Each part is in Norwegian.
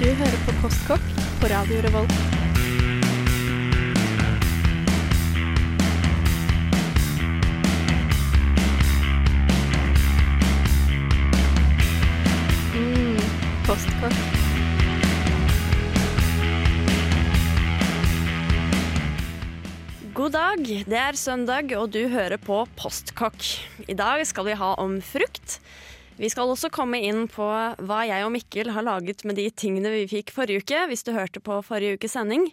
Du hører på Postkokk på Radio Revolt. Mm, postkokk. God dag, det er søndag, og du hører på Postkokk. I dag skal vi ha om frukt. Vi skal også komme inn på hva jeg og Mikkel har laget med de tingene vi fikk forrige uke, hvis du hørte på forrige ukes sending.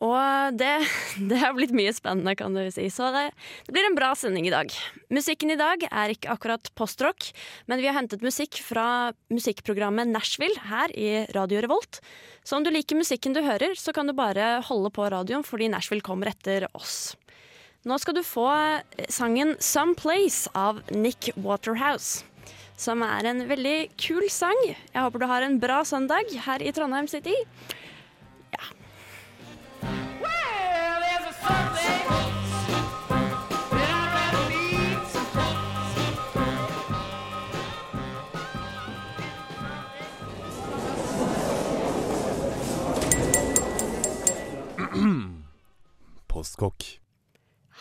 Og det, det har blitt mye spennende, kan du si. Så det, det blir en bra sending i dag. Musikken i dag er ikke akkurat postrock, men vi har hentet musikk fra musikkprogrammet Nashville her i Radio Revolt. Så om du liker musikken du hører, så kan du bare holde på radioen, fordi Nashville kommer etter oss. Nå skal du få sangen 'Some Place' av Nick Waterhouse. Som er en veldig kul sang. Jeg håper du har en bra søndag her i Trondheim City.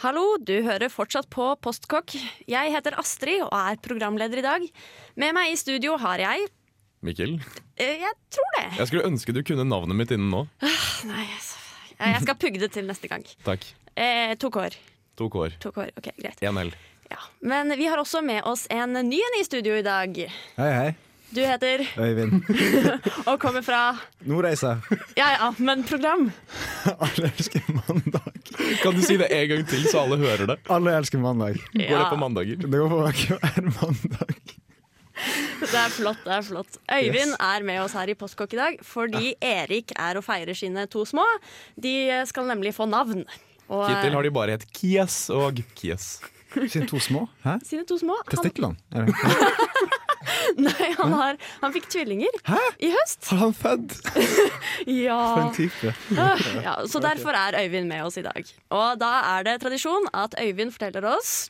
Hallo, du hører fortsatt på Postkokk. Jeg heter Astrid og er programleder i dag. Med meg i studio har jeg Mikkel, eh, Jeg tror det. jeg skulle ønske du kunne navnet mitt innen nå. Nei, altså, jeg skal pugge det til neste gang. Takk. Eh, to kår. To kår. To kår, ok, greit. Én L. Ja. Men vi har også med oss en ny en i studio i dag. Hei, hei. Du heter Øyvind. og kommer fra Nordreisa. Ja ja, men program. Alle elsker mandag. Kan du si det en gang til, så alle hører det? Alle elsker mandag. Går det på mandager? Det går på hver mandag. det er flott. det er flott Øyvind er med oss her i Postkokk i dag fordi Erik er og feirer sine to små. De skal nemlig få navn. Og, Hittil har de bare hett Kies og Kies. Sine to små? Hæ? Sine to små. Han, Testiklene? Nei, han, har, han fikk tvillinger Hæ? i høst. Har han født? For Ja. en type. ja. Så derfor er Øyvind med oss i dag. Og da er det tradisjon at Øyvind forteller oss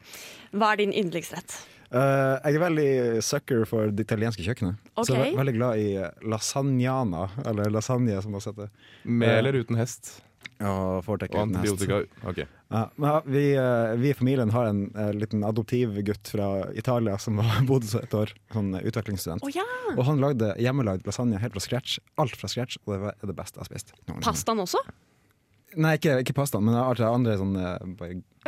hva er din yndlingsrett. Uh, jeg er veldig sucker for det italienske kjøkkenet. Så jeg er veldig glad i lasagnana, eller lasagne som det heter. Med Eh, eller uten hest Og foretrekker og hest. antibiotika. Ok. Ja, men vi, eh, vi i familien har en liten liten adoptivgutt fra Italia som har bodd et år, sånn utviklingsstudent. Oh, ja! Og han lagde hjemmelagd lasagne helt fra scratch. Alt fra scratch, og det er det beste jeg har spist. Pastaen også? Nei, ikke, ikke pastaen, men alt det andre sånne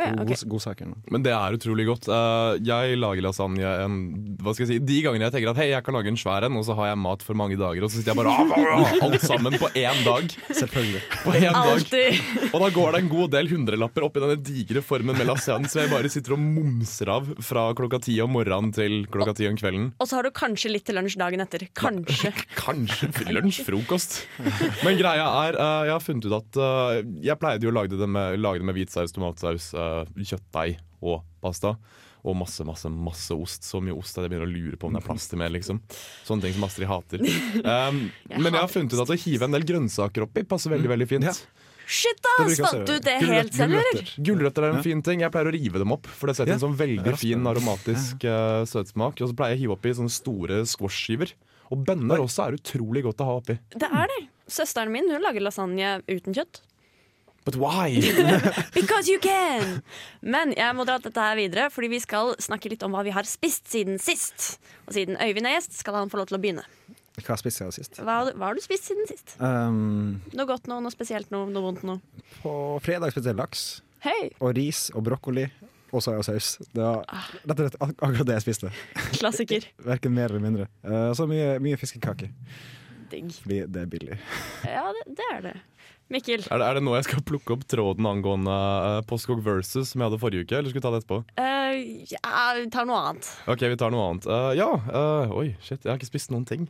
bare okay. ja, god, saker. nå. Men det er utrolig godt. Eh, jeg lager lasagne en, hva skal jeg si, de gangene jeg tenker at hei, jeg kan lage en svær en, og så har jeg mat for mange dager, og så sitter jeg bare ah, alt sammen på én dag. Selvfølgelig. På én dag. Og da går det en god del hundrelapper oppi denne digre formen med lasagne, så jeg bare sitter og momser av fra klokka ti om morgenen til klokka ti om kvelden. Og så har du kanskje litt til lunsj dagen etter. Kanskje. Kanskje lunsj, frokost. Men greia er, eh, jeg har funnet ut at eh, jeg pleide jo å lage det med, lage det med hvitsaus, tomatsaus, uh, kjøttdeig og pasta. Og masse, masse, masse ost. Så mye ost at jeg begynner å lure på om det er plass til mer. liksom Sånne ting som Astrid hater. Um, men jeg har funnet ut at å hive en del grønnsaker oppi passer veldig veldig fint. Ja. Shit, da! Fant du det helt selv, eller? gulrøtter. Er en fin ting. Jeg pleier å rive dem opp, for det setter Ja. en sånn veldig fin aromatisk uh, søtsmak. Og så pleier jeg å hive oppi sånne store squash-skiver. Og bønner også er utrolig godt å ha oppi. Det er det. Søsteren min hun lager lasagne uten kjøtt. But why? Because you can! Men jeg må dra dette her videre, fordi vi skal snakke litt om hva vi har spist siden sist. Og siden Øyvind er gjest, skal han få lov til å begynne. Hva spiste jeg sist? Hva, hva har du spist siden sist? Um, Noe godt noe, noe spesielt noe, noe vondt noe? på fredag spiste jeg laks Hei! og ris og brokkoli og soyasaus. Det var rett og slett akkurat det jeg spiste. Klassiker. Verken mer eller mindre. Uh, så mye, mye fiskekake, Digg. fordi det er billig. Ja, det, det er det. Mikkel, Er det, er det nå jeg skal plukke opp tråden angående uh, Postkokk versus som jeg hadde forrige uke? Eller skal vi ta det etterpå? Uh, ja, vi tar noe annet. Ok, vi tar noe annet. Uh, ja, uh, oi, shit, jeg har ikke spist noen ting.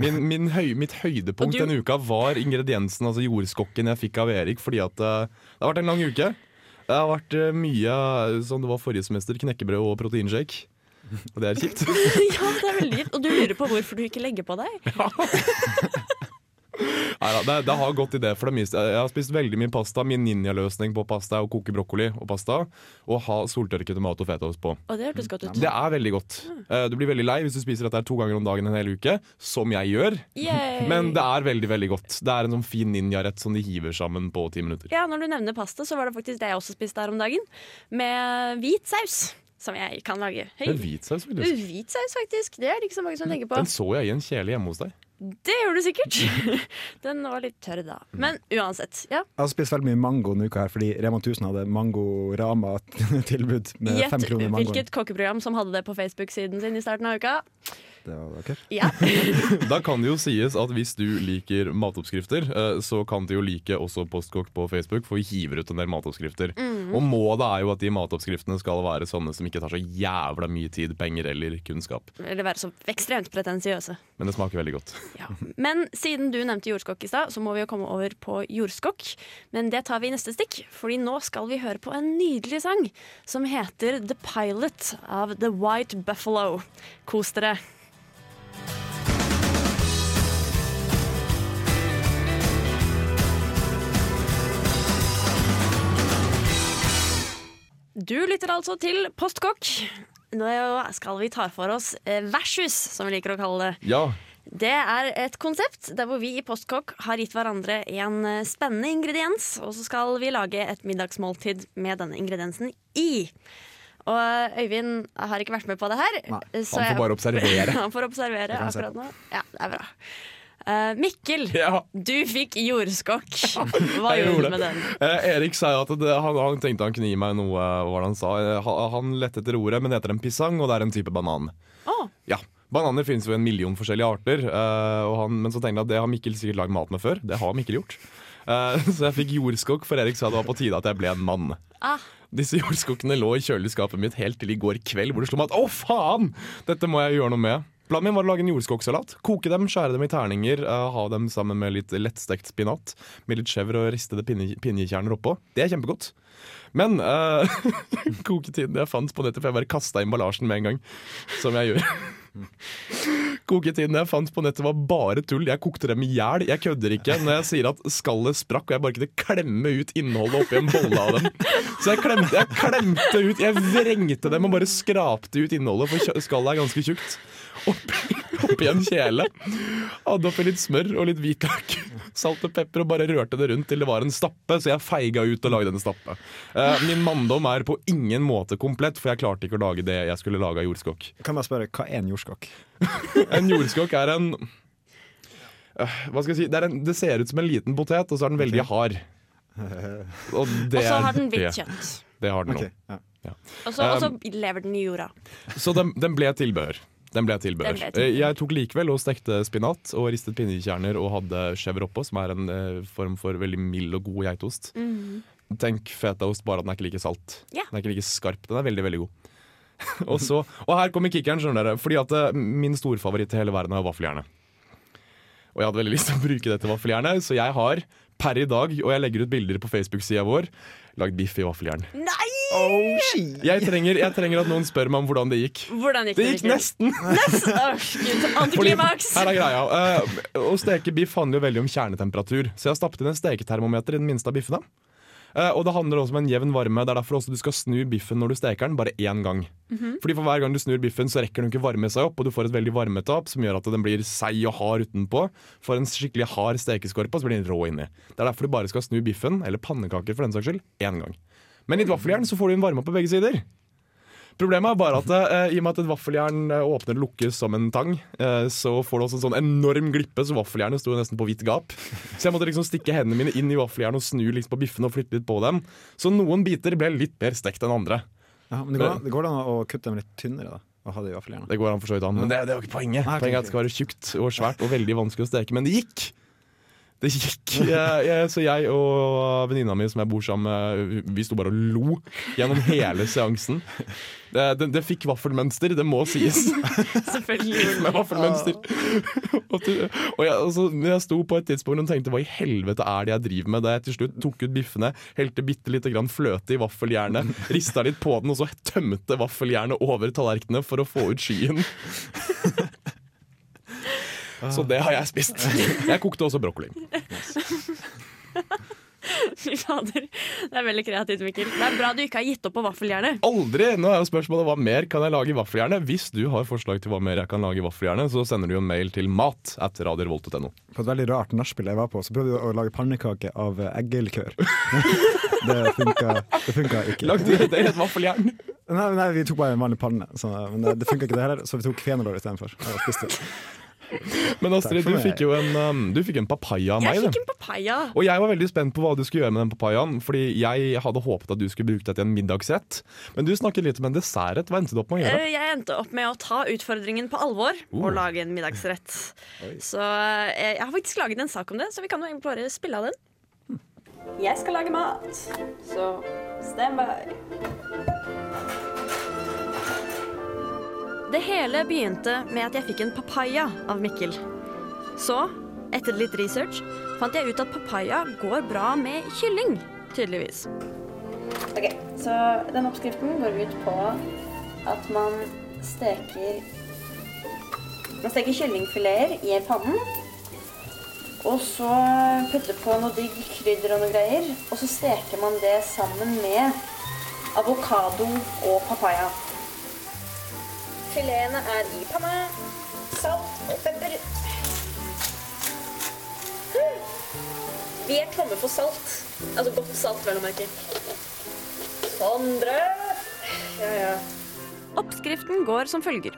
Min, min høy, mitt høydepunkt du- denne uka var ingrediensen, altså jordskokken jeg fikk av Erik. Fordi at det har vært en lang uke. Det har vært mye som det var forrige semester, knekkebrød og proteinshake. Og det er kjipt. ja, det er veldig kjipt. Og du lurer på hvorfor du ikke legger på deg? Neida, det, det har gått i det for det meste. Jeg har spist veldig mye pasta. Min ninjaløsning på pasta er å koke brokkoli og pasta og ha soltørket tomat og fetaost på. Og det hørtes godt ut. Det er veldig godt. Eh, Du blir veldig lei hvis du spiser dette to ganger om dagen en hel uke, som jeg gjør. Yay. Men det er veldig veldig godt. Det er en sånn fin ninjarett som de hiver sammen på ti minutter. Ja, når du nevner pasta, så var det faktisk det jeg også spiste her om dagen. Med hvit saus, som jeg kan lage. Hvit saus, faktisk. Hvit saus, faktisk. Det er det ikke så mange som tenker på. Den så jeg i en kjele hjemme hos deg. Det gjør du sikkert. Den var litt tørr da. Men uansett. Ja. Jeg har spist veldig mye mango denne uka her fordi Rema 1000 hadde Mango-Rama-tilbud med fem kroner mangoen. hvilket kokkeprogram som hadde det på Facebook-siden sin i starten av uka. Dere. Ja. Da kan det jo sies at hvis du liker matoppskrifter, eh, så kan du jo like også Postkokk på Facebook, for vi hiver ut en del matoppskrifter. Mm. Og målet er jo at de matoppskriftene skal være sånne som ikke tar så jævla mye tid, penger eller kunnskap. Eller være så ekstremt pretensiøse. Men det smaker veldig godt. Ja. Men siden du nevnte jordskokk i stad, så må vi jo komme over på jordskokk. Men det tar vi i neste stikk, fordi nå skal vi høre på en nydelig sang som heter The Pilot av The White Buffalo. Kos dere. Du lytter altså til Postkokk. Nå skal vi ta for oss eh, versus, som vi liker å kalle det. Ja, Det er et konsept der hvor vi i Postkokk har gitt hverandre en eh, spennende ingrediens, og så skal vi lage et middagsmåltid med denne ingrediensen i. Og eh, Øyvind har ikke vært med på det her. Nei, han får bare observere. han får observere akkurat nå. Ja, det er bra. Eh, Mikkel, Ja. du fikk jordskokk. Hva gjorde du med den? Eh, Erik sa jo at det, han, han tenkte han kunne gi meg noe, hva han sa? Han, Han lette etter ordet, men det heter en pisang, og det er en type banan. Oh. Ja, Bananer finnes jo i en million forskjellige arter, eh, han, men så tenkte jeg at det har Mikkel sikkert lagd mat med før. Det har Mikkel gjort. Eh, så jeg fikk jordskokk, for Erik sa det var på tide at jeg ble en mann. ah, Disse jordskokkene lå i kjøleskapet mitt helt til i går kveld, hvor det slo meg at å faen, dette må jeg gjøre noe med. Planen min var å lage en jordskokksalat. Koke dem, skjære dem i terninger, eh, ha dem sammen med litt lettstekt spinat. Med litt chèvre og ristede pinje, pinjekjerner oppå. Det er kjempegodt. Men uh, koketiden jeg fant på nettet, for jeg bare kasta emballasjen med en gang, som jeg gjør. Koketiden jeg fant på nettet var bare tull. Jeg kokte dem i hjel. Jeg kødder ikke når jeg sier at skallet sprakk, og jeg bare kunne klemme ut innholdet oppi en bolle av dem. Så jeg klemte, jeg klemte ut, jeg vrengte dem og bare skrapte ut innholdet, for skallet er ganske tjukt. Oppi, oppi en kjele. Hadde oppi litt smør og litt hvitløk. Salt og pepper og bare rørte det rundt til det var en stappe, så jeg feiga ut og lagde en stappe. Eh, min manndom er på ingen måte komplett, for jeg klarte ikke å lage det jeg skulle lage av jordskokk. Kan jeg spørre, hva er en jordskokk? En jordskokk er en øh, Hva skal jeg si? Det, er en, det ser ut som en liten potet, og så er den veldig hard. Og, det og så har den hvitt kjøtt. Det har den nå. ja. Så, og så Um, lever den i jorda. Så den, den ble tilbehør. Den ble tilbehør. Eh, Jeg tok likevel og stekte spinat og ristet pinnekjerner og hadde chèvre oppå, som er en eh, form for veldig mild og god geitost. Tenk fetaost, bare at den er ikke like salt. Yeah. Den er ikke like skarp. Den er veldig, veldig god. og, så, og her kommer kickeren, skjønner dere. Fordi at eh, min storfavoritt i hele verden er vaffeljernet. Og jeg hadde veldig lyst til å bruke dette vaffeljernet, så jeg har per i dag, og jeg legger ut bilder på Facebook-sida vår, lagd biff i vaffeljern. Nei! Jeg trenger, jeg trenger at noen spør meg om hvordan det gikk. Hvordan gikk Det det? gikk Mikkel? nesten! Nesten. Oh, Antiklimaks! her er greia. Uh, å steke biff handler jo veldig om kjernetemperatur. Så jeg har stappet inn en steketermometer i den minste av biffene. Uh, og det handler også om en jevn varme. Det er derfor også du skal snu biffen når du steker den, bare én gang. Fordi for hver gang du snur biffen, så rekker den ikke varme seg opp, og du får et veldig varmetap som gjør at den blir seig og hard utenpå. For en skikkelig hard stekeskorpe, og så blir den rå inni. Det er derfor du bare skal snu biffen, eller pannekaker for den saks skyld, én gang. Men i et vaffeljern så får du en varme på begge sider. Problemet er bare at eh, i og med at et vaffeljern eh, åpner og lukkes som en tang, eh, så får du også en sånn enorm glippe, så vaffeljernet sto nesten på vidt gap. Så jeg måtte liksom stikke hendene mine inn i vaffeljernet og snu liksom på biffene og flytte litt på dem. Så noen biter ble litt mer stekt enn andre. Ja, men det går, det går an å kutte dem litt tynnere, da. Og ha det i vaffeljernet. Det går an for så vidt an, men det, det jo ikke poenget. Nei, Poenget er at det skal være tjukt og svært og veldig vanskelig å steke. Men det gikk! Det gikk. Jeg, jeg, så jeg og venninna mi som jeg bor sammen med, vi sto bare og lo gjennom hele seansen. Det, det, det fikk vaffelmønster, det må sies. Selvfølgelig. Med vaffelmønster. og, til, og jeg, altså, jeg sto på et tidspunkt og tenkte hva i helvete er det jeg driver med, da jeg til slutt tok ut biffene, helte bitte lite grann fløte i vaffeljernet, rista litt på den, og så tømte vaffeljernet over tallerkenene for å få ut skyen. Så det har jeg spist. Jeg kokte også brokkoli. Fader, det er veldig kreativt, Mikkel. Det er bra du ikke har gitt opp på vaffeljernet. Aldri! Nå er jo spørsmålet hva mer kan jeg lage i vaffeljernet. Hvis du har forslag til hva mer jeg kan lage i vaffeljernet, så sender du en mail til mat at radiorevolt.no. På et veldig rart nachspiel jeg var på, så prøvde vi å lage pannekake av eh, eggelikør. det funka, det funka ikke. Lagde du det i et vaffeljern? Nei, nei, vi tok bare en vanlig panne, så, men det, det funka ikke det heller, så vi tok fenalår istedenfor. Men Astrid, du fikk jo en, um, du fikk en papaya av meg. Jeg fikk en papaya. Og jeg var veldig spent på hva du skulle gjøre med den papayaen, fordi jeg hadde håpet at du skulle bruke det til en middagsrett. Men du snakket litt om en dessertrett. Hva endte du opp med å gjøre? Eh, Jeg endte opp med å ta utfordringen på alvor uh. og lage en middagsrett. Så eh, jeg har faktisk laget en sak om det, så vi kan jo egentlig bare spille av den. Jeg skal lage mat, så stand by. Det hele begynte med at jeg fikk en papaya av Mikkel. Så, etter litt research, fant jeg ut at papaya går bra med kylling, tydeligvis. Ok, så den oppskriften går ut på at man steker Man steker kyllingfileter i en panne. Og så putter på noe digg krydder og noe greier. Og så steker man det sammen med avokado og papaya. Filetene er i panna. Salt og pepper. Vi er tomme for salt. Altså godt salt, vel å merke. Sondre! Ja, ja. Oppskriften går som følger.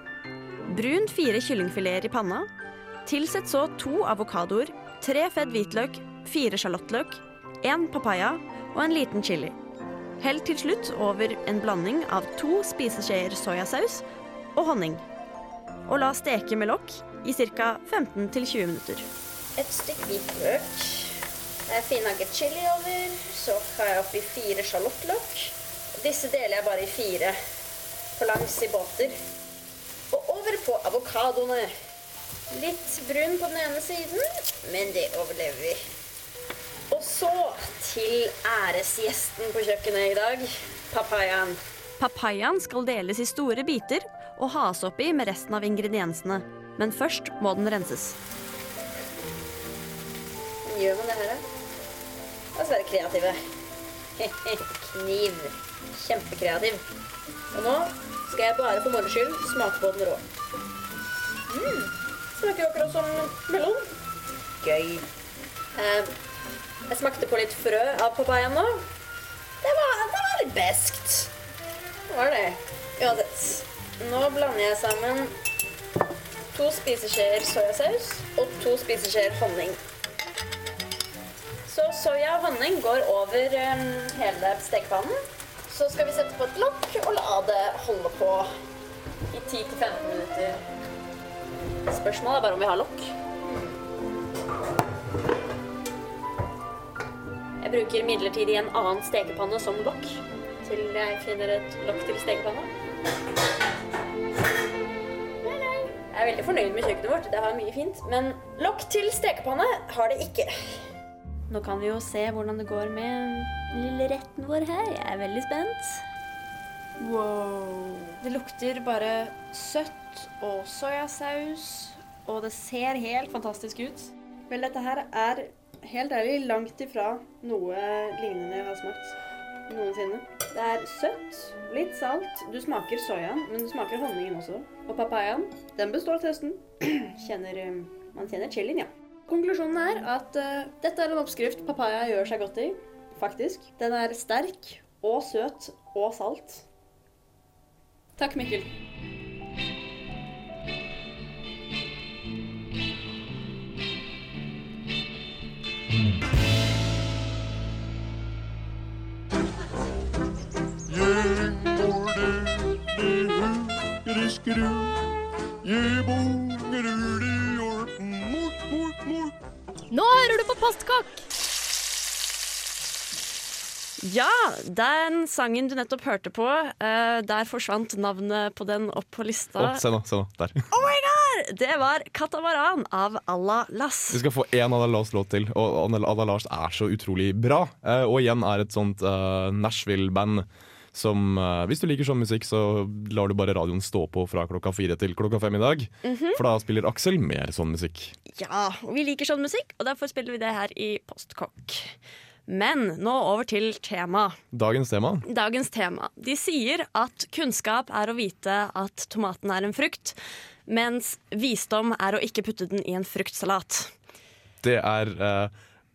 Brun fire kyllingfileter i panna. Tilsett så to avokadoer, tre fedd hvitløk, fire sjalottløk, én papaya og en liten chili. Hell til slutt over en blanding av to spiseskjeer soyasaus og honning. Og la steke med lokk i ca. 15-20 minutter. Et stykke hvitløk. Finhakket chili over. Så har jeg oppi fire sjalottlokk. Disse deler jeg bare i fire på langs i båter. Og over på avokadoene. Litt brun på den ene siden, men det overlever vi. Og så til æresgjesten på kjøkkenet i dag, papayaen. Papayaen skal deles i store biter og has oppi med resten av ingrediensene. Men først må den renses. Gjør man det her, da? La oss være kreative. Kniv. Kjempekreativ. Og nå skal jeg bare for moro skyld smake på den rå. Mm, smaker akkurat som melon. Gøy. Eh, jeg smakte på litt frø av papayaen nå. Det var, det var litt beskt. Det var det. Uansett. Nå blander jeg sammen to spiseskjeer soyasaus og to spiseskjeer honning. Så soya og honning går over um, hele stekepannen. Så skal vi sette på et lokk og la det holde på i 10-15 minutter. Spørsmålet er bare om vi har lokk. Jeg bruker midlertidig en annen stekepanne som lokk til jeg finner et lokk til stekepanna. Jeg er veldig fornøyd med kjøkkenet vårt. Det har mye fint. Men lokk til stekepanne har det ikke. Nå kan vi jo se hvordan det går med lille retten vår her. Jeg er veldig spent. Wow. Det lukter bare søtt og soyasaus, og det ser helt fantastisk ut. Vel, dette her er helt ærlig langt ifra noe lignende jeg har smakt noensinne. Det er søtt, litt salt. Du smaker soyaen, men du smaker honningen også. Og papayaen, den består av testen. Kjenner, eh, man kjenner chilien, ja. Konklusjonen er at uh, dette er en oppskrift papaya gjør seg godt i. Faktisk. Den er sterk og søt og salt. Takk, Mikkel. Nå Postkokk! Ja, den sangen du nettopp hørte på, uh, der forsvant navnet på den opp på lista. Å, se nå, se nå. Der. Oh my god! Det var 'Katamaran' av Alla Lass. Vi skal få én Ada Lars-låt til, og Ada Lars er så utrolig bra. Uh, og igjen er et sånt uh, Nashville-band som uh, Hvis du liker sånn musikk, så lar du bare radioen stå på fra klokka fire til klokka fem i dag. For da spiller Aksel mer sånn musikk. Ja, vi liker sånn musikk, og derfor spiller vi det her i Postkokk. Men nå over til tema. Dagens tema. Dagens tema. De sier at kunnskap er å vite at tomaten er en frukt, mens visdom er å ikke putte den i en fruktsalat. Det er uh,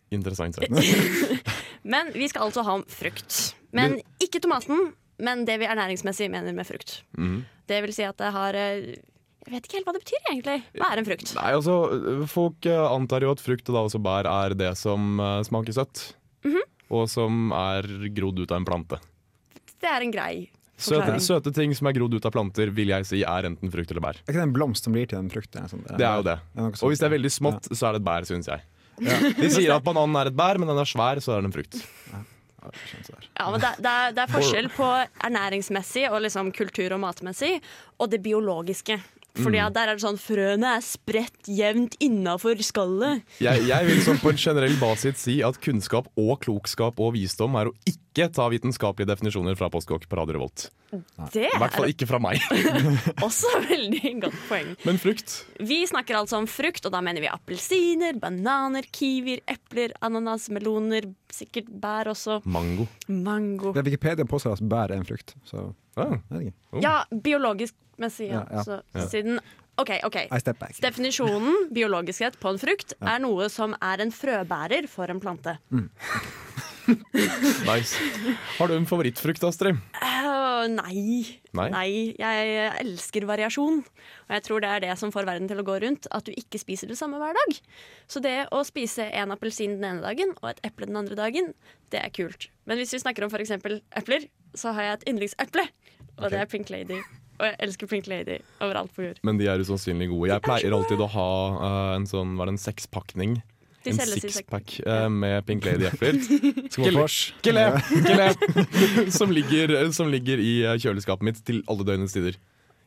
interessant. Men vi skal altså ha om frukt. Men ikke tomaten, men det vi ernæringsmessig mener med frukt. Mm. Det vil si at det har eh, Jeg vet ikke helt hva det betyr, egentlig. Hva er en frukt? Nei, altså, Folk eh, antar jo at frukt og da også bær er det som eh, smaker søtt. Mhm. Og som er grodd ut av en plante. Det er en grei Søte, forklaring. søte ting som er grodd ut av planter, vil jeg si er enten frukt eller bær. Er ikke det en blomst som blir til en frukt? Sånn. Det er jo det. det er Og hvis det er veldig smått, så er det et bær, syns jeg. De sier at bananen er et bær, men den er svær, så er den en frukt. Ja, Ja, men det, det, er, det er forskjell på ernæringsmessig og liksom kultur- og matmessig, og det biologiske. Fordi at der er det sånn frøene er spredt jevnt innafor skallet. Jeg, jeg vil sånn på en generell basis si at kunnskap og klokskap og visdom er å ikke ta vitenskapelige definisjoner fra Postkokk på Radio Revolt. Det I hvert fall ikke fra meg. også veldig godt poeng. Men frukt Vi snakker altså om frukt, og da mener vi appelsiner, bananer, kiwier, epler, ananas, meloner, sikkert bær også. Mango. Mango. Det er Wikipedia påstår at bær er en frukt, så Oh. Ja, biologisk messig, ja. Så siden OK, OK. Step. Definisjonen biologiskhet på en frukt er noe som er en frøbærer for en plante. Nice. Har du en favorittfrukt, Astrid? Uh, nei. Nei? nei. Jeg elsker variasjon. Og jeg tror det er det som får verden til å gå rundt. At du ikke spiser det samme hver dag. Så det å spise en appelsin den ene dagen og et eple den andre dagen, det er kult. Men hvis vi snakker om f.eks. epler, så har jeg et yndlingseple. Og det er Pink Lady. Og jeg elsker Pink Lady overalt på jord. Men de er usannsynlig gode. Jeg pleier alltid å ha uh, en sånn, var det en sekspakning. De En sixpack uh, med Pink Lady-epler. Som, ligger, som ligger i eh, kjøleskapet mitt til alle døgnets tider.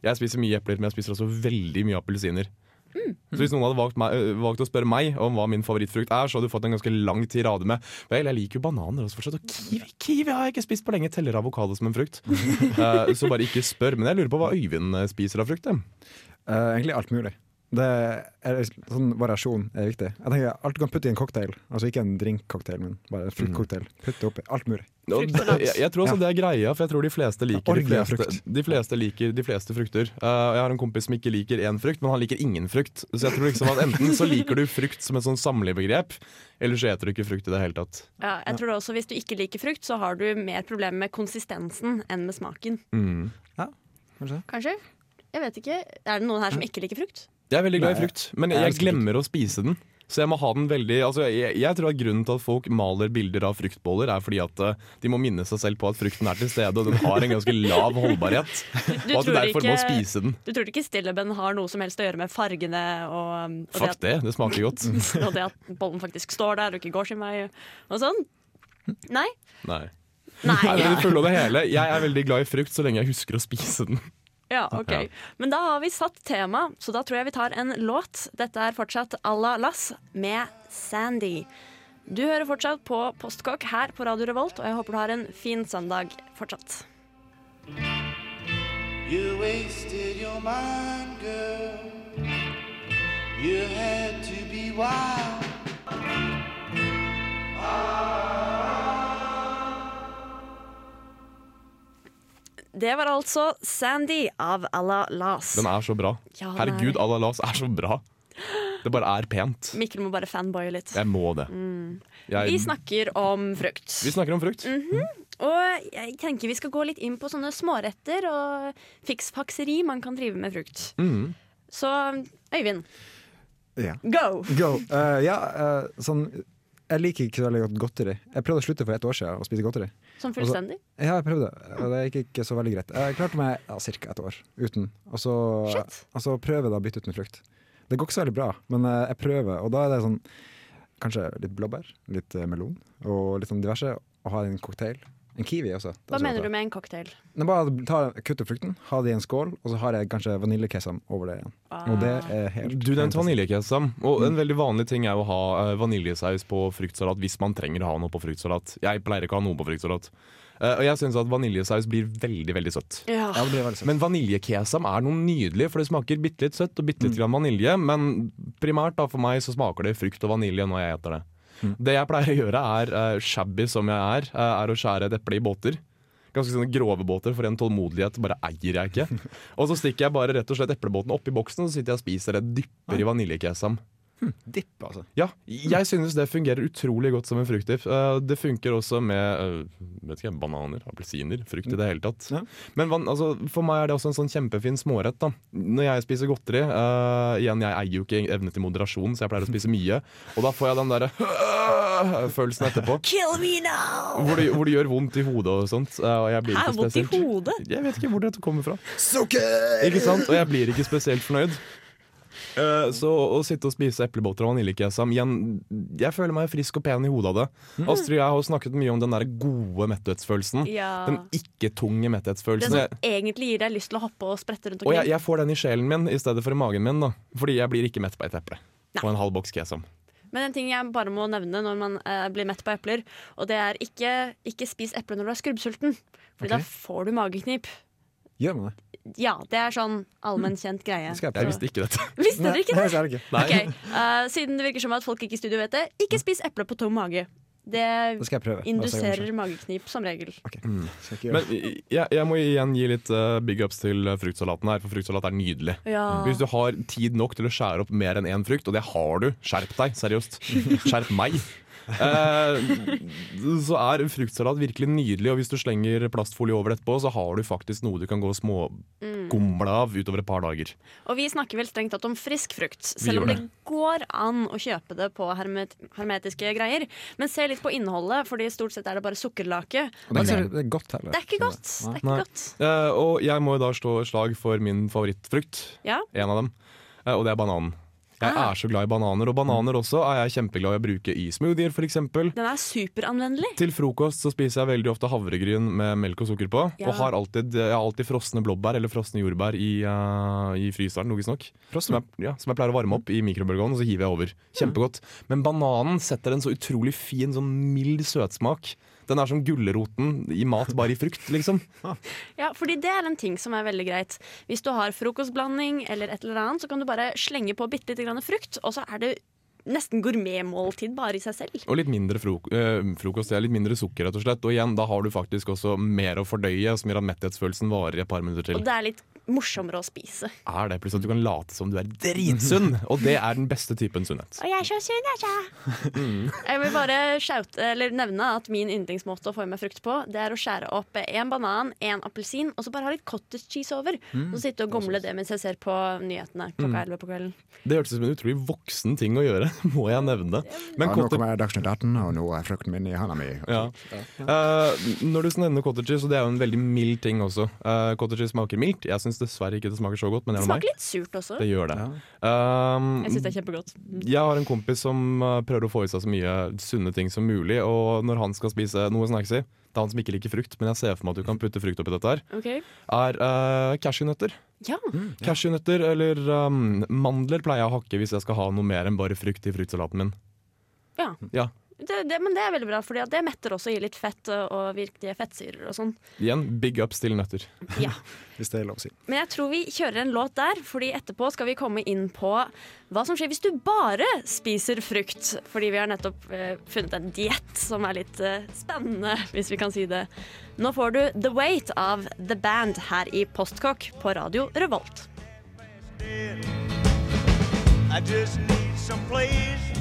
Jeg spiser mye epler, men jeg spiser også veldig mye appelsiner. Mm. Så hvis noen hadde valgt, meg, valgt å spørre meg om hva min favorittfrukt er, så hadde du fått en ganske lang tirade med Vel, jeg liker jo bananer også fortsatt, og kiwi, kiwi har jeg ikke spist på lenge. Teller avokado som en frukt. uh, så bare ikke spør. Men jeg lurer på hva Øyvind eh, spiser av frukt. Eh, egentlig alt mulig. Det er sånn Variasjon er viktig. Jeg tenker Alt du kan putte i en cocktail. Altså ikke en drinkcocktail, men bare en fruktcocktail. Putt det oppi. Alt mulig. No, Jeg, jeg tror også det er greia, for jeg tror de fleste liker de fleste, de fleste, liker de fleste frukter. Uh, jeg har en kompis som ikke liker én frukt, men han liker ingen frukt. Så jeg tror liksom at enten så liker du frukt som et sånn samlebegrep, eller så eter du ikke frukt i det hele tatt. Ja, jeg tror også Hvis du ikke liker frukt, så har du mer problemer med konsistensen enn med smaken. Mm. Kanskje? Kanskje? Jeg vet ikke. Er det noen her som ikke liker frukt? Jeg er veldig glad i frukt, men jeg glemmer å spise den. Så jeg må ha den veldig altså jeg, jeg tror at Grunnen til at folk maler bilder av fruktboller, er fordi at eh, de må minne seg selv på at frukten er til stede, og den har en ganske lav holdbarhet. Du og at du derfor ikke- må spise den. Du tror ikke stilleben har noe som helst å gjøre med fargene og, og, Fuck det, det, det smaker godt. og det at bollen faktisk står der og ikke går sin vei og sånn? Nei? Nei. Nei. Nei. Jeg er veldig glad i frukt så lenge jeg husker å spise den. Ja, ok. Men da har vi satt tema, så da tror jeg vi tar en låt. Dette er fortsatt Alla Lass med Sandy. Du hører fortsatt på Postkokk her på Radio Revolt, og jeg håper du har en fin søndag fortsatt. You wasted your mind, girl. You had to be wild. Det var altså Sandy av Alla Las. Den er så bra. Ja, Herregud, Ala Las er så bra. Det bare er pent. Mikkel må bare fanboye litt. Jeg må det. Jeg, Vi snakker om frukt. vi snakker om frukt. Og jeg tenker vi skal gå litt inn på sånne småretter og fiksfakseri man kan drive med frukt. Mm. Så Øyvind, Ja. go! Go! Uh, ja, uh, sånn Jeg liker ikke så veldig godt godteri. Jeg prøvde å slutte for et år siden å spise godteri. Sånn fullstendig. Ja, jeg prøvde, det gikk ikke så veldig greit. Jeg klarte meg ja, ca. et år uten. Og så, og så prøver jeg da å bytte ut med frukt. Det går ikke så veldig bra, men eh, jeg prøver, og da er det sånn Kanskje litt blåbær, litt eh, melon og litt sånn diverse. Og ha en cocktail. En kiwi også. Hva også mener du med en cocktail? Nei, bare ta, kutte frukten, ha det i en skål, og så har jeg kanskje vaniljekesam over det igjen. Og det er helt Du nevnte vaniljekesam. Og en veldig vanlig ting er å ha eh, vaniljesaus på fruktsalat hvis man trenger å ha noe på fruktsalat. Jeg pleier ikke å ha noe på fruktsalat. Uh, og jeg syns at vaniljesaus blir veldig veldig søtt. Ja. Ja, det blir veldig søtt. Men vaniljekesam er noe nydelig, for det smaker bitte litt søtt og bitte litt grann vanilje. Men primært da for meg så smaker det frukt og vanilje når jeg eter det. Det jeg pleier å gjøre, er eh, shabby som jeg er, eh, er å skjære et eple i båter. Ganske sånne grove båter, for en tålmodighet bare eier jeg ikke. Og så stikker jeg bare rett og slett eplebåten oppi boksen, og så sitter jeg og spiser det, dypper i vaniljekesam. Dipp, altså. Ja, jeg synes det fungerer utrolig godt som en fruktdipp. Eh, Det funker også med eh, vet ikke, bananer, appelsiner, frukt i det hele tatt. Ja. Men altså, for meg er det også en sånn kjempefin smårett. da. Når jeg spiser godteri uh, Igjen, jeg eier jo ikke evne til moderasjon, så jeg pleier å spise mye. Og da får jeg den derre følelsen etterpå. Kill me now! Hvor det, hvor det gjør vondt i hodet og sånt. Og jeg blir Hæ, spesielt... vondt i hodet? Jeg vet ikke hvor dette kommer fra. Sukker! Ikke sant? Og jeg blir ikke spesielt fornøyd. Eh, så å sitte og spise eplebåter og vaniljekesam igjen, Jeg føler meg frisk og pen i hodet av det. Astrid og jeg har snakket mye om den der gode metthetsfølelsen. Ja. Den ikke-tunge Den metthetsfølelsen. som egentlig gir deg lyst til å hoppe og sprette rundt Og jeg, jeg får den i sjelen min i stedet for i magen min. da Fordi jeg blir ikke mett på et eple. Og en halv boks kesam. Men en ting jeg bare må nevne når man eh, blir mett på epler, og det er ikke, ikke spis eple når du er skrubbsulten. Fordi da får du mageknip. Gjør man det? Ja, det er sånn allmenn kjent greie. Jeg Jeg visste ikke dette. Visste dere ikke det? det det ikke. Okay. Uh, Siden det virker som at folk ikke i studio vet det, ikke spis eple på tom mage. Det Det skal jeg prøve. induserer mageknip som regel. Okay. Mm. Men jeg, jeg må igjen gi litt uh, big ups til eh, fruktsalaten her, for fruktsalat er nydelig. Ja. Hvis du har tid nok til å skjære opp mer enn én frukt, og det har du, skjerp deg, seriøst. Skjerp meg. Eh, så er fruktsalat virkelig nydelig, og hvis du slenger plastfolie over det etterpå, så har du faktisk noe du kan gå og smågomle av utover et par dager. Og vi snakker vel strengt tatt om frisk frukt, selv om det. det går an å kjøpe det på hermet hermetiske greier. Men se litt på innholdet, Fordi stort sett er det bare sukkerlake. Det er det er godt heller. Det er ikke godt. Det er ikke godt. Uh, og jeg må jo da slå slag for min favorittfrukt, Ja. en av dem, Uh, og det er bananen. Jeg Ah. er så glad i bananer, og bananer også er jeg kjempeglad i å bruke i smoothier, f.eks. Den er superanvendelig. Til frokost så spiser jeg veldig ofte havregryn med melk og sukker på. Ja. Og har alltid, jeg har alltid frosne blåbær eller frosne jordbær i, uh, i fryseren, logisk nok. Som jeg, ja, som jeg pleier å varme opp i mikrobølgeovnen, og så hiver jeg over. Kjempegodt. Men bananen setter en så utrolig fin, sånn mild søtsmak. Den er som gulroten i mat, bare i frukt, liksom. Ja, fordi det er en ting som er veldig greit. Hvis du har frokostblanding eller et eller annet, så kan du bare slenge på bitte litt grann frukt, og så er det nesten gourmetmåltid bare i seg selv. Og litt mindre frok eh, frokost, ja, litt mindre sukker, rett og slett. Og igjen, da har du faktisk også mer å fordøye, som gjør at metthetsfølelsen varer i et par minutter til. Og det er litt morsommere å spise. Er det plutselig at du kan late som du er dritsunn, og det er den beste typen sunnhet. Og jeg er så sunn, jeg, ja. Jeg vil bare eller nevne at min yndlingsmåte å få i meg frukt på, det er å skjære opp en banan, en appelsin, og så bare ha litt cottage cheese over. Og sitte og gomle det mens jeg ser på nyhetene klokka 11 på kvelden. Det hørtes ut som en utrolig voksen ting å gjøre, må jeg nevne. Men Ja, nå cottage, kommer Dagsnytt 18, og nå er frukten min i handa mi. ja. Uh, når du nevner cottage cheese, og det er jo en veldig mild ting også uh, Cottage cheese smaker mildt. Jeg syns dessverre ikke det smaker så godt, men Det smaker meg. litt surt også. Det gjør det. Ja. Um, Jeg syns det er kjempegodt. Jeg har en kompis som uh, prøver å få i seg så mye sunne ting som mulig. Og når han skal spise noe snacksy, det er han som ikke liker frukt, men jeg ser for meg at du kan putte frukt oppi dette her, okay. er uh, cashewnøtter. Ja. Cashewnøtter eller um, mandler pleier jeg å hakke hvis jeg skal ha noe mer enn bare frukt i fruktsalaten min. ja. Ja, Det, det, men det er veldig bra, for det metter også i litt fett og- virkelige fettsyrer og sånn. Igjen, big ups til nøtter. Ja. Hvis det er lov å si. Men jeg tror vi kjører en låt der, fordi etterpå skal vi komme inn på hva som skjer hvis du bare spiser frukt. Fordi vi har nettopp eh, funnet en diett som er litt eh, spennende, hvis vi kan si det. Nå får du The Weight av The Band her i Postkokk på radio Revolt. I just need some place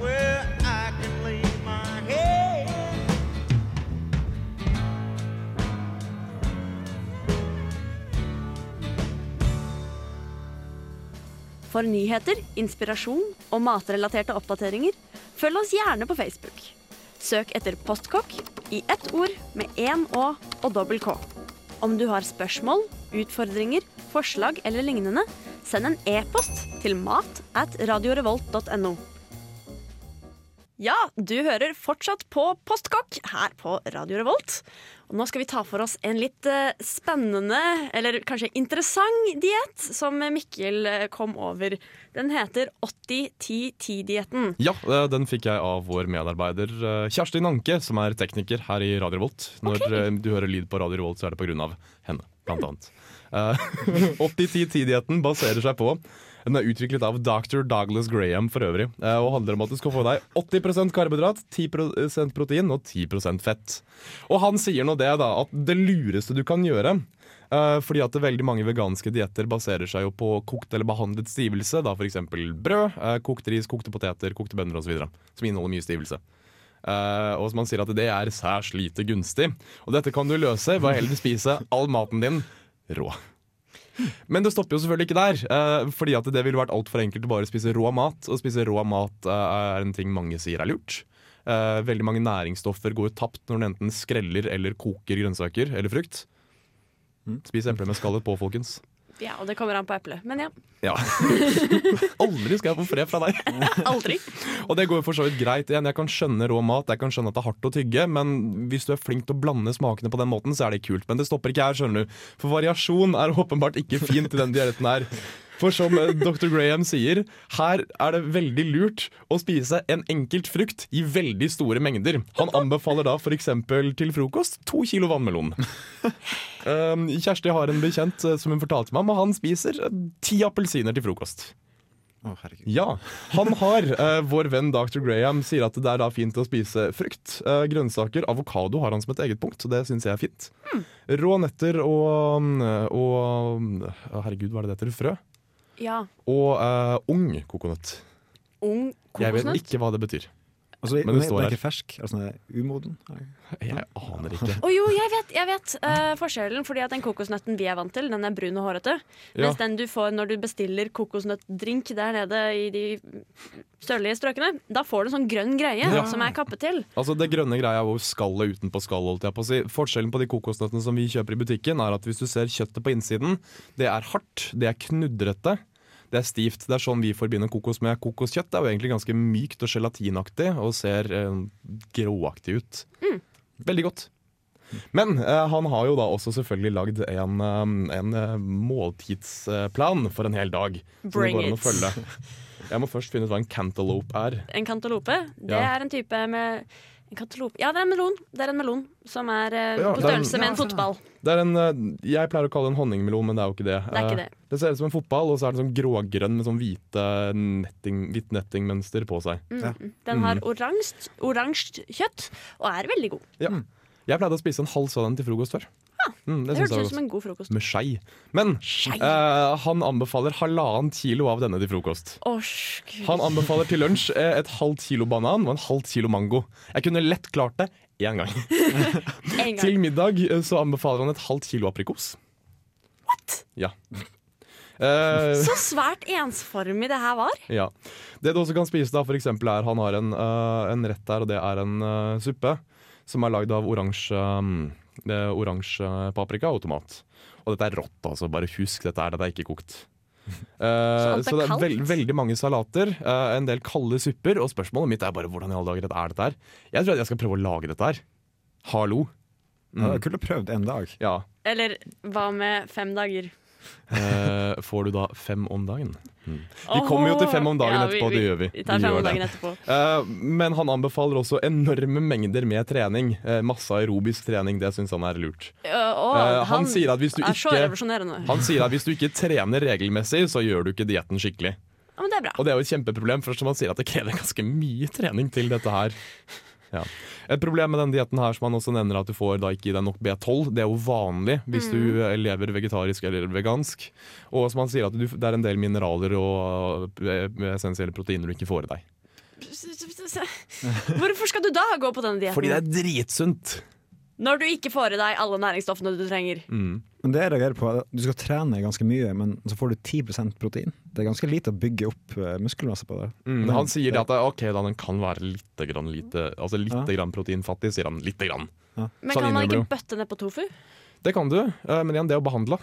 where For nyheter, inspirasjon og matrelaterte oppdateringer, følg oss gjerne på Facebook. Søk etter Postkokk i ett ord med én Å og dobbel K. Om du har spørsmål, utfordringer, forslag eller lignende, send en e-post til mat at radiorevolt.no. Ja, du hører fortsatt på Postkokk her på Radio Revolt. Og nå skal vi ta for oss en litt eh, spennende, eller kanskje interessant diett som Mikkel eh, kom over. Den heter 80-10-10-dietten. Ja, eh, den fikk jeg av vår medarbeider Kjersti Nanke, som er tekniker her i Radio Revolt. Når Ok. eh, du hører lyd på Radio Revolt, så er det på grunn av henne, blant annet. Uh, 80-10-10-dietten baserer seg på Den er utviklet av dr. Douglas Graham for øvrig, eh, og handler om at du skal få deg 80% karbohydrat, 10% protein og 10% fett. Og han sier nå det, da, at det lureste du kan gjøre eh, fordi at veldig mange veganske dietter baserer seg jo på kokt eller behandlet stivelse. da F.eks. brød, eh, kokt ris, kokte poteter, kokte bønner osv. Som inneholder mye stivelse. Eh, og som man sier at det er særs lite gunstig. Og dette kan du løse ved å heller spise all maten din rå. Men det stopper jo selvfølgelig ikke der, eh, fordi at det ville vært altfor enkelt å bare spise rå mat. Og spise rå mat eh, er en ting mange sier er lurt. Veldig mange næringsstoffer går tapt når du enten skreller eller koker grønnsaker eller frukt. Spis epler med skallet på, folkens. Ja, og det kommer an på eplet. Men ja, Ja. Aldri skal jeg få fred fra deg. aldri. Og det går for så vidt greit igjen. Jeg kan skjønne rå mat, jeg kan skjønne at det er hardt å tygge, men hvis du er flink til å blande smakene på den måten, så er det kult. Men det stopper ikke her, skjønner du. For variasjon er åpenbart ikke fint i den dietten her. For som eh, dr. Graham sier, her er det veldig lurt å spise en enkelt frukt i veldig store mengder. Han anbefaler da f.eks. til frokost to kilo vannmelon. Um, Kjersti har en bekjent eh, som hun fortalte meg om, og han spiser eh, ti appelsiner til frokost. Å, herregud. Ja, han har, eh, vår venn dr. Graham sier at det er da fint å spise frukt, eh, grønnsaker, avokado har han som et eget punkt, så det syns jeg er fint. Rå nøtter og, og Herregud, hva er det det heter? Frø? Ja. Og uh, ung kokonøtt. Ung kokosnøtt? Jeg vet ikke hva det betyr. Altså, Men det står her. den er ikke fersk? Altså, den er umoden? Jeg aner ikke. Å jo, jeg vet, jeg vet uh, forskjellen. Fordi at den kokosnøtten vi er vant til, den er brun og hårete. Ja. Mens den du får når du bestiller kokosnøttdrink der nede i de sørlige strøkene, da får du en sånn grønn greie Ja. som er kappet til. Altså Det grønne greia jo skallet utenpå skallet. holdt jeg på å si. Forskjellen på de kokosnøttene som vi kjøper i butikken, er at hvis du ser kjøttet på innsiden, det er hardt, det er knudrete. Det er stivt. Det er sånn vi forbinder kokos med. Kokoskjøtt er jo egentlig ganske mykt og gelatinaktig og ser eh, gråaktig ut. Veldig godt. Men eh, han har jo da også selvfølgelig lagd en, eh, en eh, måltidsplan for en hel dag. som det Bring går an å følge. Jeg må først finne ut hva en cantaloupe er. En cantaloupe? det Ja. er en type med en kantalope. Ja, det er en melon. Det er en melon som er eh, Ja, på det er en- størrelse med en fotball. Det er en, eh, jeg pleier å kalle det en honningmelon, men det er jo ikke det. Det er ikke Eh, det. det ser ut som en fotball, og så er det sånn grågrønn med sånn hvite netting, hvitt nettingmønster på seg. Mm. Ja. Den har oransje oransje kjøtt og er veldig god. Ja. Jeg pleide å spise en halv sånn til frokost før. Mm, det Det hørtes ut som en god frokost. Med skei. Men Skei. eh, han anbefaler halvannen kilo av denne til frokost. Gud. Han anbefaler til lunsj eh, et halvt kilo banan og en halvt kilo mango. Jeg kunne lett klart det én gang. En gang. Til middag eh, så anbefaler han et halvt kilo aprikos. What? Ja. Eh, Så svært ensformig det her var. Ja. Det du også kan spise, da, for eksempel, er han har en, uh, en rett der, og det er en uh, suppe som er lagd av oransje det er oransje paprika og tomat. Og dette er rått, altså. Bare husk dette er, dette er ikke kokt. Uh, alt er så det er kaldt? veld, veldig mange salater, uh, en del kalde supper, og spørsmålet mitt er bare hvordan i alle dager er dette her? Jeg tror at jeg skal prøve å lage dette her. Hallo. Ja, det er kult å prøve en dag. Ja. Eller hva med fem dager? Eh, får du da fem om dagen? Mm. Vi kommer jo til fem om dagen Ja, etterpå, vi, det gjør vi. Vi tar Vi fem om dagen etterpå. Uh, men han anbefaler også enorme mengder med trening. Uh, masse aerobisk trening, det syns han er lurt. Uh, Eh, han sier at hvis du er ikke- Han sier at hvis du ikke trener regelmessig, så gjør du ikke dietten skikkelig. Ja, men det er bra. Og det er jo et kjempeproblem, for som han sier at det krever ganske mye trening til dette her. Ja. Et problem med den dietten her som han også nevner at du får da ikke i deg nok B12. Det er jo vanlig hvis du Mm. du lever vegetarisk eller vegansk. Og som han sier at du, det er en del mineraler og eh, essensielle proteiner du ikke får i deg. Hvorfor skal du da gå på denne dietten? Fordi det er dritsunt! Når du ikke får i deg alle næringsstoffene du trenger. Mm. Men det jeg reagerer på, er at du skal trene ganske mye, men så får du 10% protein. Det er ganske lite å bygge opp eh, muskelmasse på det. Mm, Men- han sier det at ok, da den kan være litt grann, lite, altså litt Ja. grann proteinfattig, sier han. Lite grann. Men Sånn kan man ikke bøtte ned på tofu? Det kan du, eh, men igjen, det er jo behandla.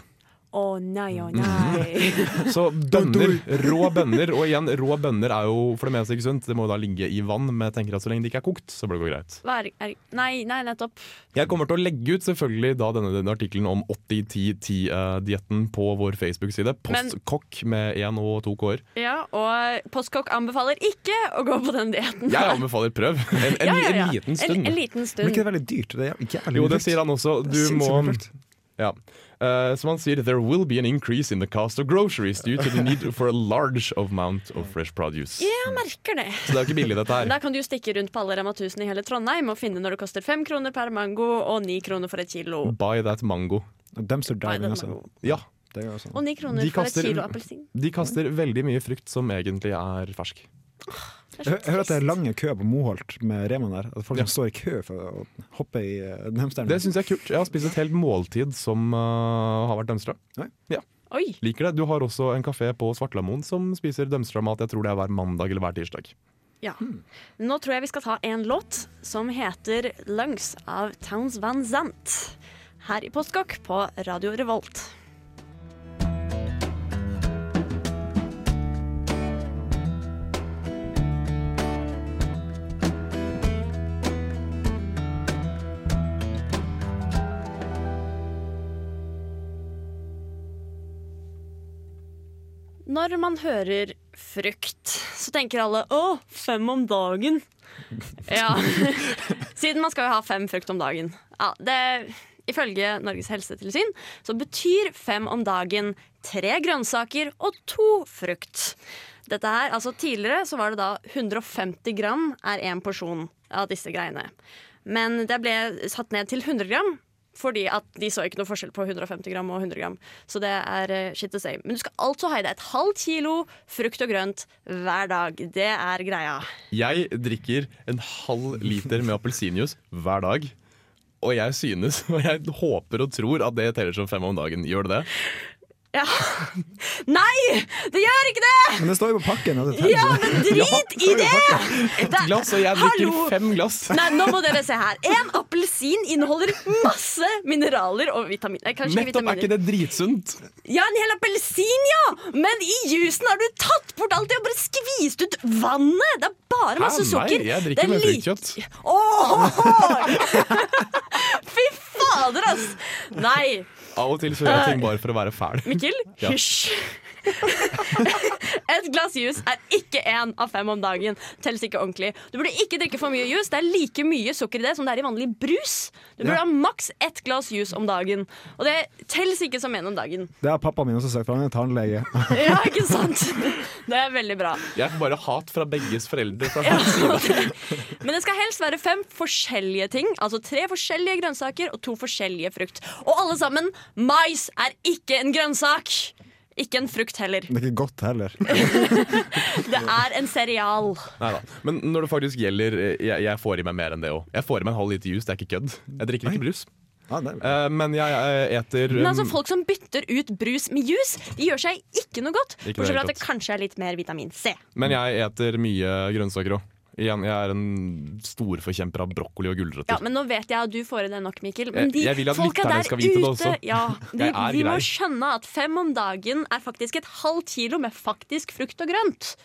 Å nei, å oh, nei. Så bønner, rå bønner, og igjen, rå bønner er jo for det meste ikke sunt. Det må da ligge i vann, men jeg tenker at så lenge det ikke er kokt, så bør det gå greit. Hva er, er, nei, nei, nettopp. Jeg kommer til å legge ut selvfølgelig da denne, denne artikkelen om 80-10-10-dietten på vår Facebook-side. Postkokk med én og to k-er. Ja, og Postkokk anbefaler ikke å gå på den dietten. Jeg anbefaler prøv. En, en, Ja, ja, ja. en liten stund. en liten Men ikke det er veldig dyrt? Det er jævlig Jo, det sier han også. Du må. Ja. Uh, som han sier, there will be an increase in the cost of groceries due to the need for a large amount of fresh produce. Jeg merker det. Så det er jo ikke billig, dette her. Da kan du jo stikke rundt på alle Rema 1000 i hele Trondheim og finne når det koster fem kroner per mango og ni kroner for et kilo. Buy that mango. Dumpster Buy diving altså. Ja, Det er sånn. Og ni kroner for kaster- et kilo appelsin. de kaster veldig mye frukt som egentlig er fersk. Jeg er hører at det er lange køer på Moholt med Rema der. At folk Ja. som står i kø for å hoppe i uh, dumpsteren. Det syns jeg er kult. Jeg har spist et helt måltid som uh, har vært dømstra. Oi, Liker det. Du har også en kafé på Svartlamoen som spiser dømstra mat. Jeg tror det er hver mandag eller hver tirsdag. ja. Nå tror jeg vi skal ta en låt som heter 'Lungs' av Towns Van Zandt. Her i Postkokk på Radio Revolt. Når man hører frukt, så tenker alle 'å, fem om dagen'. Ja, siden man skal jo ha fem frukt om dagen. Ja, det, ifølge Norges helsetilsyn så betyr fem om dagen tre grønnsaker og to frukt. Dette her, altså Tidligere så var det da 150 gram er én porsjon av disse greiene. Men det ble satt ned til 100 gram. Fordi at de så ikke noe forskjell på 150 gram og 100 gram. Så det er eh, shit the same. Men du skal altså ha i deg et halvt kilo frukt og grønt hver dag. Det er greia. Jeg drikker en halv liter med appelsinjuice hver dag. Og jeg synes, og jeg håper og tror at det teller som fem om dagen. Gjør det det? Ja. Nei! Det gjør ikke det! Men det står jo på pakken. teller. Ja, men drit i det! Et glass, og jeg drikker Hallo! fem glass. Nei, nå må dere se her. En appelsin inneholder masse mineraler og vitaminer. Kanskje Nettopp Nettopp, er ikke det dritsunt? Ja, en hel appelsin, ja! Men i jusen har du tatt bort alt det og bare skvist ut vannet! Det er bare masse Hæ, nei, sukker. jeg drikker er med fruktkjøtt. Åh! Fy fader, ass! Nei. Av og til så gjør jeg ting bare for å være fæl. Mikkel, Ja. Et glass juice er ikke én av fem om dagen. Telles ikke ordentlig. Du burde ikke drikke for mye juice. Det er like mye sukker i det som det er i vanlig brus. Du burde Ja. ha maks ett glass juice om dagen. Og det telles ikke som én om dagen. Det har pappaen min også sagt, for han er tannlege. Ja, ikke sant? Det er veldig bra. Jeg får bare hat fra begges foreldre. Fra Ja. det. Men det skal helst være fem forskjellige ting. Altså tre forskjellige grønnsaker og to forskjellige frukt. Og alle sammen, mais er ikke en grønnsak. Ikke en frukt heller. Det er ikke godt heller. Det er en cereal. Neida. Men når det faktisk gjelder eh, Jeg, jeg får i meg mer enn det òg. Jeg får i meg en halv liter juice, det er ikke kødd. Jeg drikker ikke brus. Eh, men jeg, jeg eter Men altså Folk som bytter ut brus med juice, de gjør seg ikke noe godt. Bortsett fra at det kanskje er litt mer vitamin C. Men jeg eter mye grønnsaker òg. Igjen, jeg er en storforkjemper av brokkoli og gulrøtter. Ja, Men nå vet jeg at du får i deg nok, Mikkel. Men Jeg- de jeg jeg folka der ute ja, de, de må skjønne at fem om dagen er faktisk et halvt kilo med faktisk frukt og grønt.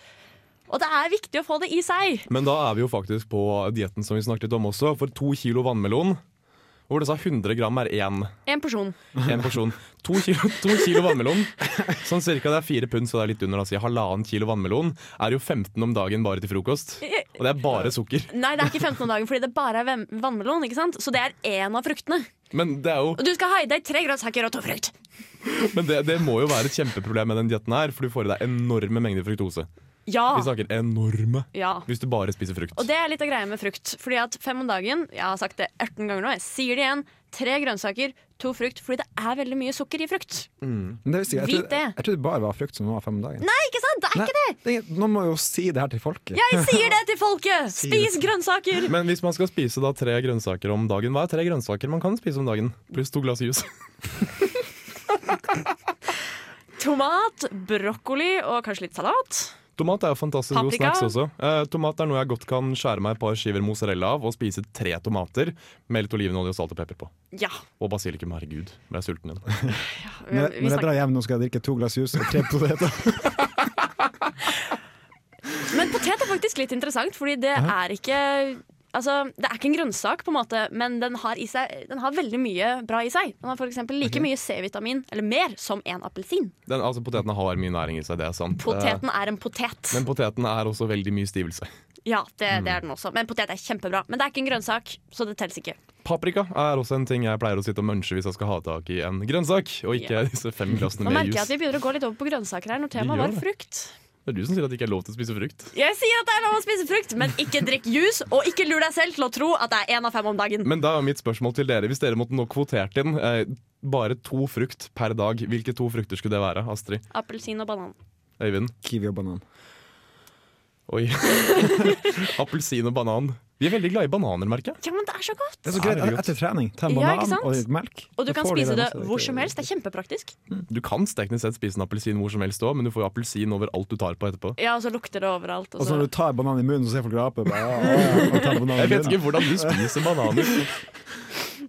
Og det er viktig å få det i seg. Men da er vi jo faktisk på dietten som vi snakket om også. For to kilo vannmelon, hvor det sa 100 gram er én En porsjon. en porsjon. To kilo, to kilo vannmelon, sånn cirka det er fire pund, så det er litt under. Altså, halvannen kilo vannmelon er jo 15 om dagen bare til frokost. Og det er bare sukker. Nei, det er ikke 15 om dagen fordi det bare er vannmelon. ikke sant? Så det er én av fruktene. Men det, er jo, Og du skal ha i deg tre grønnsaker og to frukt. men det, det må jo være et kjempeproblem med den dietten her, for du får i deg enorme mengder fruktose. Ja. Vi snakker enorme ja. hvis du bare spiser frukt. Og det er litt av greia med frukt. Fordi at fem om dagen, jeg har sagt det 18 ganger nå, jeg sier det igjen, tre grønnsaker, to frukt. Fordi det er veldig mye sukker i frukt. Mm. det vil jeg. Jeg Vit det. jeg trodde det bare var frukt som var fem om dagen. Nei, ikke sant? Det er Nei, ikke det! det er Noen må jo si det her til folket. Jeg sier det til folket! Spis grønnsaker! Men hvis man skal spise da tre grønnsaker om dagen, hva er tre grønnsaker man kan spise om dagen? Pluss to glass juice. Tomat, brokkoli og kanskje litt salat. Tomat er jo fantastisk god Paprika. snacks også. Eh, tomat er noe jeg godt kan skjære meg et par skiver mozzarella av og spise tre tomater med litt olivenolje og salt og pepper på. Ja. Og basilikum, herregud. Ble jeg sulten igjen. Vi, Når, vi når jeg drar hjem nå, skal jeg drikke to glass juice og tre poteter. Men potet er faktisk litt interessant, fordi det er ikke Altså, Det er ikke en grønnsak, på en måte, men den har, i seg, den har veldig mye bra i seg. Den har eksempel like mye C-vitamin, eller mer, som en appelsin. Den, altså, potetene har mye næring i seg, det er sant. Poteten er en potet. Eh, men poteten er også veldig mye stivelse. Ja, det, det er den også. Men potet er kjempebra. Men det er ikke en grønnsak, så det telles ikke. Paprika er også en ting jeg pleier å sitte og munche hvis jeg skal ha tak i en grønnsak, og ikke disse fem glassene med jus. Nå merker jeg at vi begynner å gå litt over på grønnsaker her når temaet var det. frukt. Det er du som sier at det ikke er lov til å spise frukt. Jeg sier at det er lov å spise frukt, men ikke drikk juice, og ikke lur deg selv til å tro at det er én av fem om dagen. Men da er mitt spørsmål til dere, hvis dere måtte nå kvotert inn eh, bare to frukt per dag, hvilke to frukter skulle det være, Astrid? Appelsin og banan. Øyvind? Kiwi og banan. Oi. Appelsin og banan. Vi er veldig glad i bananer, merker jeg. Ja, men det er så godt! Det er så greit godt. etter trening. Ta en Ja, ikke banan sant? og melk. Og du kan spise det hvor som helst. Det er kjempepraktisk. Du kan teknisk sett spise en appelsin hvor som helst òg, men du får jo appelsin over alt du tar på etterpå. Ja, og så lukter det overalt. Og så når du tar banan i munnen, så ser folk rape. Bare, ja, ja, ja, og Jeg vet ikke hvordan du spiser bananer.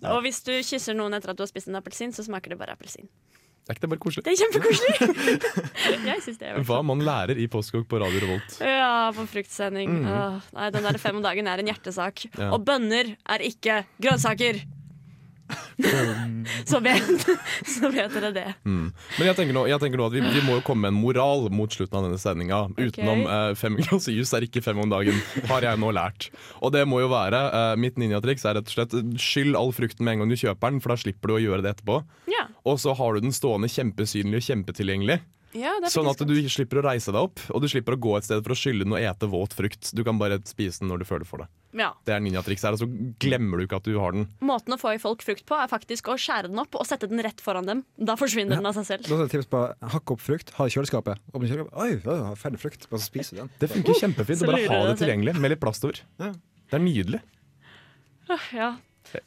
Og hvis du kysser noen etter at du har spist en appelsin, så smaker det bare appelsin. Er ikke det bare koselig? Det er kjempekoselig! Hva man lærer i Postkokk på Radio Revolt. Ja, på fruktsending. Åh, nei, den der fem om dagen er en hjertesak. Ja. Og bønner er ikke grønnsaker! så, vet, så vet dere det. Mm. Men jeg tenker nå, jeg tenker nå at vi, vi må jo komme med en moral mot slutten av denne sendinga. Utenom eh, fem glass jus er ikke fem om dagen, har jeg nå lært. Og det må jo være eh, Mitt ninjatriks er rett og slett skyll all frukten med en gang du kjøper den, for da slipper du å gjøre det etterpå. Ja, Og så har du den stående kjempesynlig og kjempetilgjengelig. Ja Sånn at du slipper å reise deg opp, og du slipper å gå et sted for å skylle den og ete våt frukt. Du kan bare spise den når du føler for det. ja. Det er ninjatrikset her, og så glemmer du ikke at du har den. Måten å få i folk frukt på er faktisk å skjære den opp og sette den rett foran dem. Da forsvinner den av seg selv. Da er tips på Hakk opp frukt, ha i kjøleskapet. Åpne kjøleskapet. Oi, ja, ja, ferdig frukt. Bare spise den. Det funker kjempefint å bare ha det tilgjengelig med litt plast over. Ja. Det er nydelig. Ja,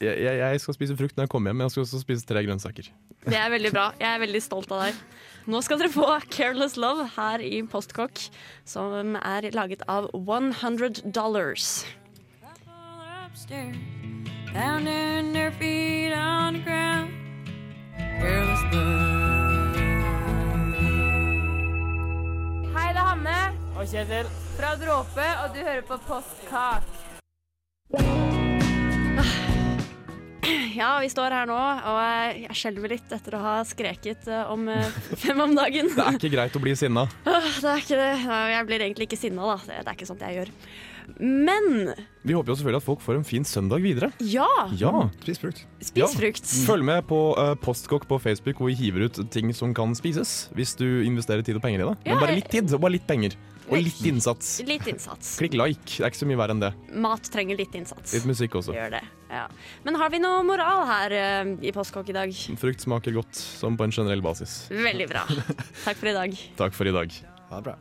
Jeg, jeg, jeg skal spise frukt når jeg kommer hjem, men jeg skal også spise tre grønnsaker. Det er veldig bra. Jeg er veldig stolt av deg. Nå skal dere få 'Careless Love' her i Postkokk, som er laget av 100 Dollars. Hei, det er Hanne Og Kjetil. fra Dråpe, og du hører på Postkak. Ja, vi står her nå, og jeg skjelver litt etter å ha skreket eh, om eh, fem om dagen. Det er ikke greit å bli sinna. Det er ikke det. Jeg blir egentlig ikke sinna, da. Det det er ikke sånt jeg gjør. Men Vi håper jo selvfølgelig at folk får en fin søndag videre. ja, Ja, Spis frukt. spis Ja. Følg med på uh, Postkokk på Facebook, hvor vi hiver ut ting som kan spises. Hvis du investerer tid og penger i det. Men bare litt tid og bare litt penger. Og litt innsats. Litt innsats. Klikk like. Det er ikke så mye verre enn det. Mat trenger litt innsats. Litt musikk også. Gjør det. Ja. Men har vi noe moral her uh, i Postkokk i dag? Frukt smaker godt, som på en generell basis. Veldig bra. Takk for i dag. Takk for i dag. Ha det bra.